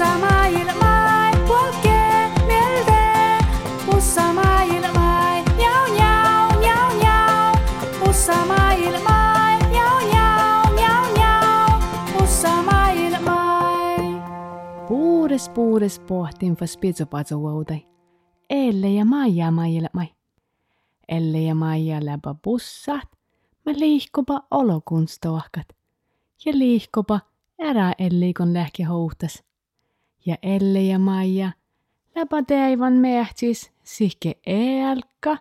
Maailmai. Puures puures pohtin fas pitsopatso vuotai. Elle ja Maija maailmai. Elle ja Maija läpä bussat. Mä liihkopa olokunstoahkat. Ja liihkopa ärä ellikon lähke houhtas. Ja Elle ja Maija läpä teivän mehtsis sihke elka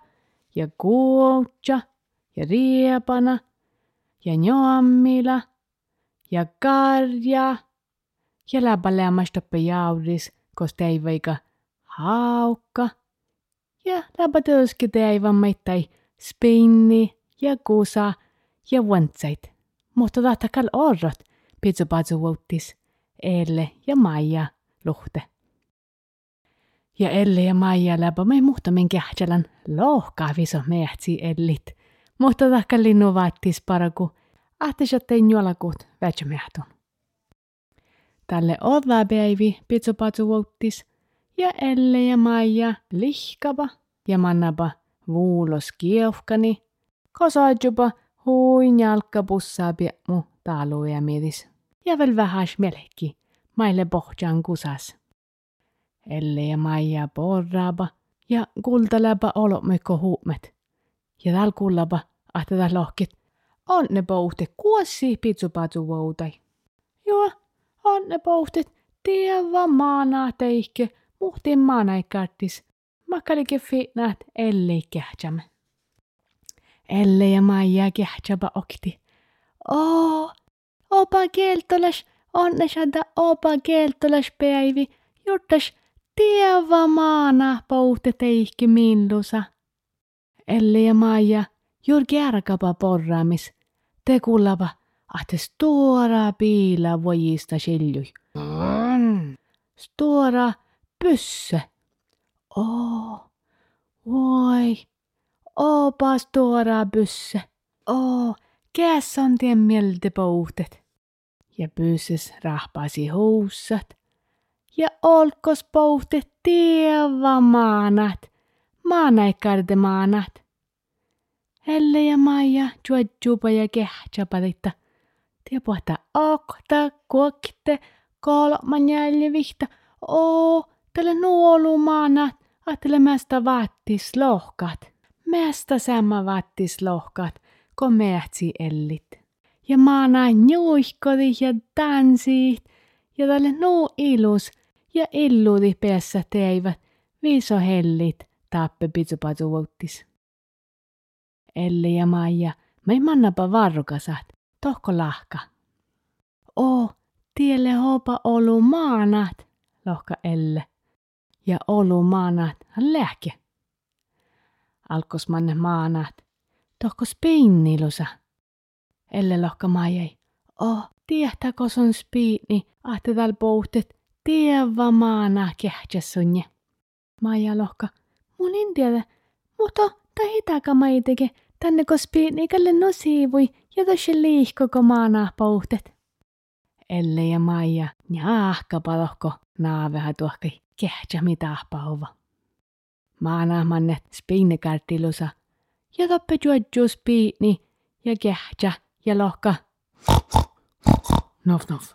ja kuutja ja riepana ja njoammila ja karja ja läpä lämmästoppe jauris, kos teiväika haukka. Ja läpä tölski teivän meittai spinni ja kusa ja vantsait. Mutta tahtakal orrot, pitsupatsu vuottis, Elle ja Maija luhte. Ja Elle ja Maija läpä me muhta min kähtsälän lohkaa viso mehtsi ellit. Mutta tahkal linnu vaattis paraku, ahtisattei juolakut vätsämehtun. Tälle odla päivi pitsupatsu vuottis, ja Elle ja Maija lihkaba ja mannaba vuulos kiehkani, kosajuba huin bussaa mu taluja miedis. Ja vielä vähäs melki, maille pohjan kusas. Elle ja Maija porraaba ja kultalaba olomekko huumet. Ja täällä kullaba ahtada lohkit. On ne pohte kuossi pitsupatsu vuotai. Joo, on ne pohtet tieva maana teihke muhtin maanaikartis. Makkalike fitnaat ellei kähtsämme. Elle ja Maija kähtsäpä okti. Oo, opa keltolas, onnesada opa keltolas päivi, juttas tieva maana pouhte teihke millusa. Elle ja Maija juur kärkapa porraamis. Te kullapa, ahte stora piila vojista siljui. Stora pysse. Oo, voi, opa stora pysse. Oo, käs on tien mieltä pouhtet. Ja pysses rahpasi houssat. Ja olkos pouhtet tieva maanat, maanaikarde maanat. Elle ja Maija juodjupa ja kehtsapaditta. Tie pohta okta, kuokte, kolman jäljivihta. Oo, tälle nuolu maanat, ajattele mästä vaattis lohkat. Mästä samma vaattis lohkat, kun mehtsi ellit. Ja maana njuihkodi ja tansiit, ja tälle nuu ilus, ja illudi päässä teivät, viiso hellit, tappe pitsupatu vuottis. Elle ja Maija, me ei mannapa varrukasat, tohko lahka. Oo, tielle hopa olu maanat, lohka Elle. Ja olu maanat hän lähke. Alkos manne maanat, tohko spinnilusa. Elle lohka Maijai. Oo, tiehtääkö sun spiini, ahte täl pouhtet, tieva maana kähtsä Maija lohka, mun en tiedä, mutta ta hitaka maiteke, tänne ko spiiniikalle no siivui ja tosi liihkoko maana pouhtet. Elle ja Maija, njahka palohko naaveha tuohkai kähtsä mitä pauva. Maana manne spiinikarttilusa ja toppe juodju spiini ja kähtsä ja lohka. Nof nof.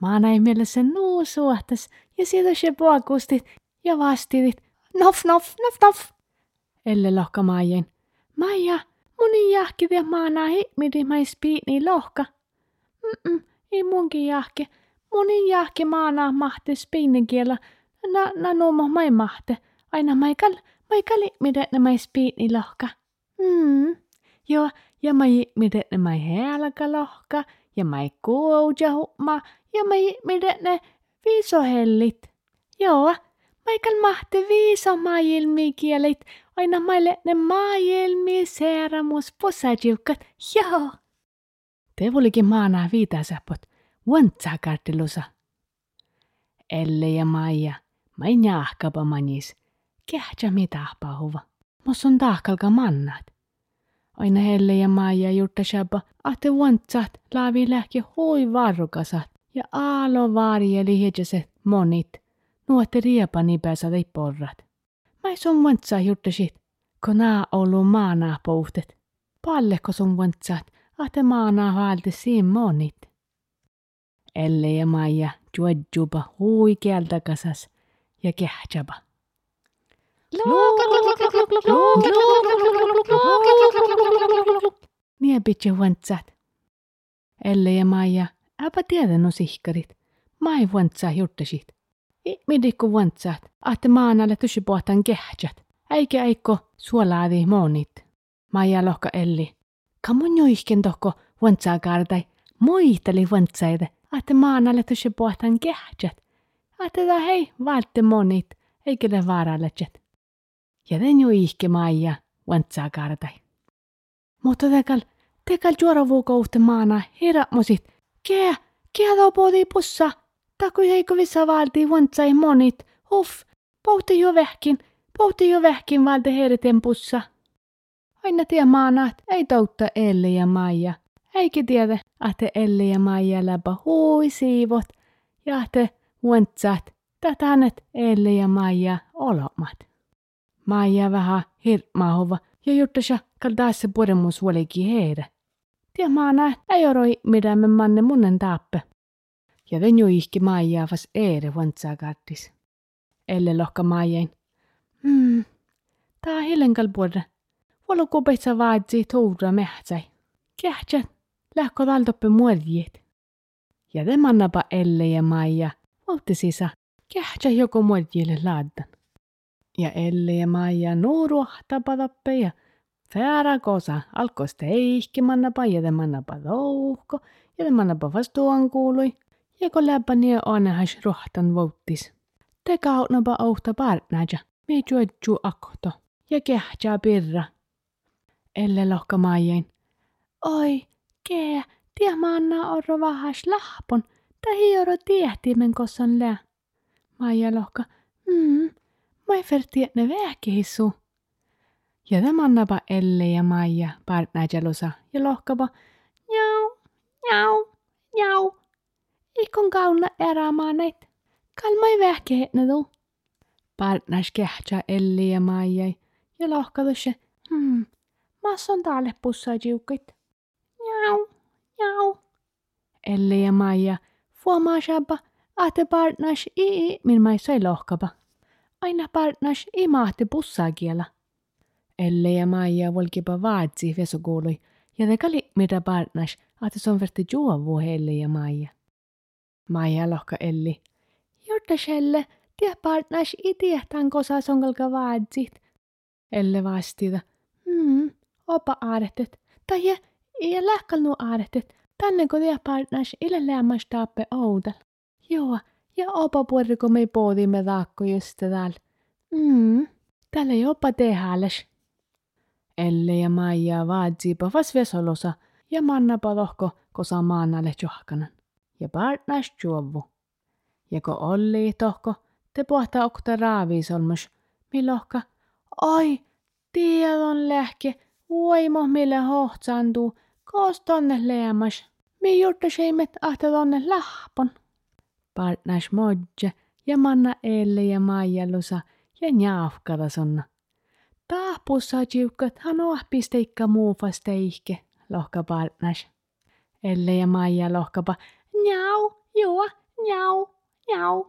Maana ei mielessä nuu suhtas ja sieltä se puakustit ja vastit. Nof nof nof nof. Elle lohka Maijen. Maija, moni jahki vielä maana himidi mai spiini lohka. Mm-mm, ei munkin jahke. Monin jahke maana mahte spiinin kielä. Na, na nuomo mai mahte. Aina maikal, maikal miten ne mai spiini lohka. Mm. Joo, ja mai miten ne mai helka lohka. Ja mai kuuja humma. Ja mai miten ne viisohellit. Joo, maikal mahte viiso maailmi kielit. Aina maille ne maailmi seeramus posajiukat. Joo. Te volikin maanaa viitäsäpot, vantsakarttilusa. Elle ja Maija, mai njahkapa manis, kähtsä mitä pahuva. Mos on tahkalka mannat. Aina Helle ja Maija jutta shabba, ahte vantsat laavi lähki hui varrukasat, Ja aalo varjeli hiedjäse monit. Nuotte riepani pääsä porrat. Mä sun vantsaa juttasit, kun nää ollut maanaa pouhtet. Palleko sun vantsaat, ahte maanaa haalti siin monit. Elle ja Maija juodjuba huikealta kasas ja kehtjaba. Niin pitkä vantsat. Elle ja Maija, äpä tiedä no sihkarit. Mä ei vantsaa juttasit. Midikku vantsat, ahte maanalle tusi pohtan kehtjät. Eikä eikko suolaadi monit. Maija lohka Elli. Kamun joihken tohko vantsaa kardai. Muisteli vantsaide, ahte maanalle tusi pohtan kehtjät. Ahte hei, valtte monit, eikä ne vaaralletjet ja den jo ihke maija vantsaa kardai. Mutta tekal, tekal juoravuuko uhte maana herämosit. Kää, kää tau pohtii pussa. Taku heikko vissa valtii vantsai monit. Huff, pohti jo vähkin, pohti jo vähkin valti heriten pussa. Aina tie maana, ei toutta Elle ja Maija. Eikä tiedä, että Elle ja Maija läpä hui siivot. Ja että vantsat, tätä hänet Elle ja Maija olomat. Maija vähän hirmahova ja juttusa kaldaassa puremus vuolikin heidä. Tia maana ei oroi mitä me manne munnen tappe. Ja den jo ihki Maija vas eere vantsaa kattis. Elle lohka Maijain. Hmm, tää hilenkal puolta. Volo kupeitsa vaadzi tuura mehtsai. Kähtsä, lähkö taltoppe muodjiet. Ja den mannapa Elle ja Maija, voltti sisä. Kähtsä joko muodjille laaddan ja Elle ja Maija nuuruahtapatappe ja Fäära kosa alkoi teihkimannapa ja temannapa louhko ja temannapa vastuun kuului ja kun läpäni onehas rohtan vouttis. Te kaunapa ouhta partnaja, me juodju akto ja kehtää pirra. Elle lohka Maijain. Oi, kee, tie manna orro vahas lahpon, ta hioro tiehtimen kossan lää. Maija lohka, mm, Mai ne väkehissu. Ja annapa Elle ja Maija partnäjälusa ja lohkapa Jau, jau, jau. Ikon kauna erämaanet. Kalmai väkehetne tu. Partnäs kehtsä Elle ja Maija ja lohkadusse. Hmm, mas on taalle pussaa jiukit. Jau, jau. Elle ja Maija fuomaa shabba, ahte partnäs ii, min mai sai lohkapa aina partners ei mahti kiela. Elle ja Maija volkipa vaatsi vesokuului, ja te kali mitä partners, että on verti juovu heille ja Maija. Maija lohka Elli. Jotta selle, tie partners ei tiehtään kosa sonkalka vaatsit. Elle vastita. Hmm, opa aarehtet. Tai ja, ja lähkalnu aarehtet. Tänne kun tie partners ille lämmäs tappe oudel. Joo, ja opa pueriko me poodimme taakko just täällä. Mm, täällä ei opa tehälles. Elle ja Maija vaatsiipa vas vesolosa ja mannapa lohko kosa maanalle johkanan. Ja partners juovu. Ja ko olli tohko, te pohta okta raavisolmus, lohka, oi, tiedon lähke, voimo mille hohtsantuu, koos tonne leemas. Mi juttu seimet ahta tonne lahpon partners modja ja manna Elle ja Maijalusa ja njaafkada sonna. Tahpussa jiukkat hanoa pisteikka muufas teihke, lohka partners. Elle ja Maija lohkapa njau, juo, njau, njau.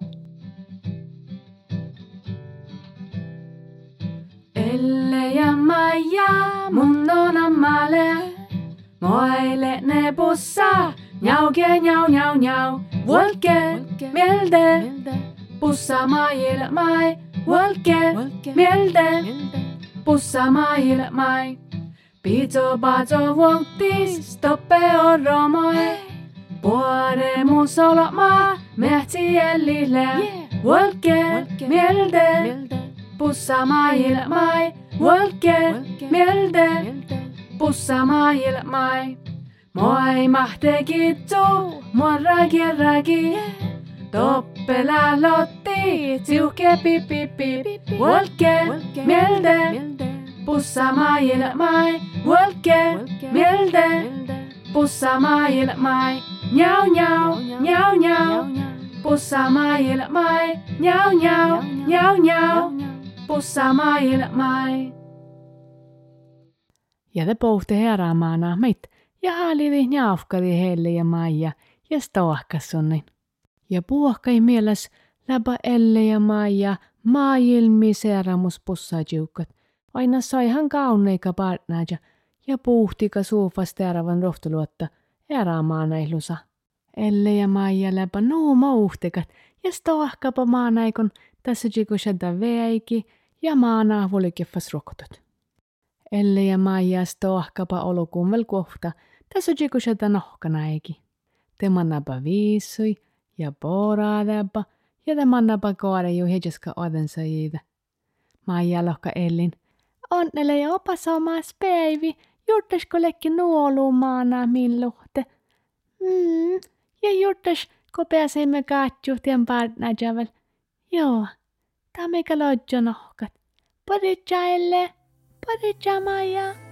Elle ja Maija mun on ammale, moile ne bussa, njauke njau njau njau. Wolke, mielde, pussa mail mai. Wolke, mielde, pussa mail mai. Pizzo bazo vuottis, toppe orromoe. Puore musolo ma, mehti ellille. Wolke, mielde, pussa mail mai. Wolke, mielde, pussa mail mai. Moi mahte kitsu, morragi ragi. Toppela lotti, tiuke pipi pipi. Wolke, mielde, pussa mail mai. Wolke, mielde, pussa mail mai. Njau, njau, njau, njau. Pussa mail mai. Njau, njau, njau, njau. Pussa mail mai. Ja te pohti heräämaana meit ja haalidi njauhkadi heille ja maija ja stoahkassunnin. Ja puohkai mieles läpä elle ja maija maajilmi seeramus pussajiukat. Aina saihan kauneika partnaaja ja puhtika suufas terävän rohtuluotta eräämaana ihlusa. Elle ja maija läpä nuu mauhtikat ja stoahkapa maanaikon tässä jikusada veiki ja maana vulikeffas rokotut. Elle ja maija stoahkapa olukumvel kohta tässä jikusada nohkanaiki. Te mannapa viisui ja poraadapa ja te mannapa koare jo hejeska odensa jiitä. Maija Ellin. Onnele ja opas omas päivi, juttasko lekki nuolumaana min luhte. Mm, ja juttas, kun pääsemme katjuhtien partnajavel. Joo, tämä meikä lodjo nohkat. Paritsa Elle, paritsa Maija.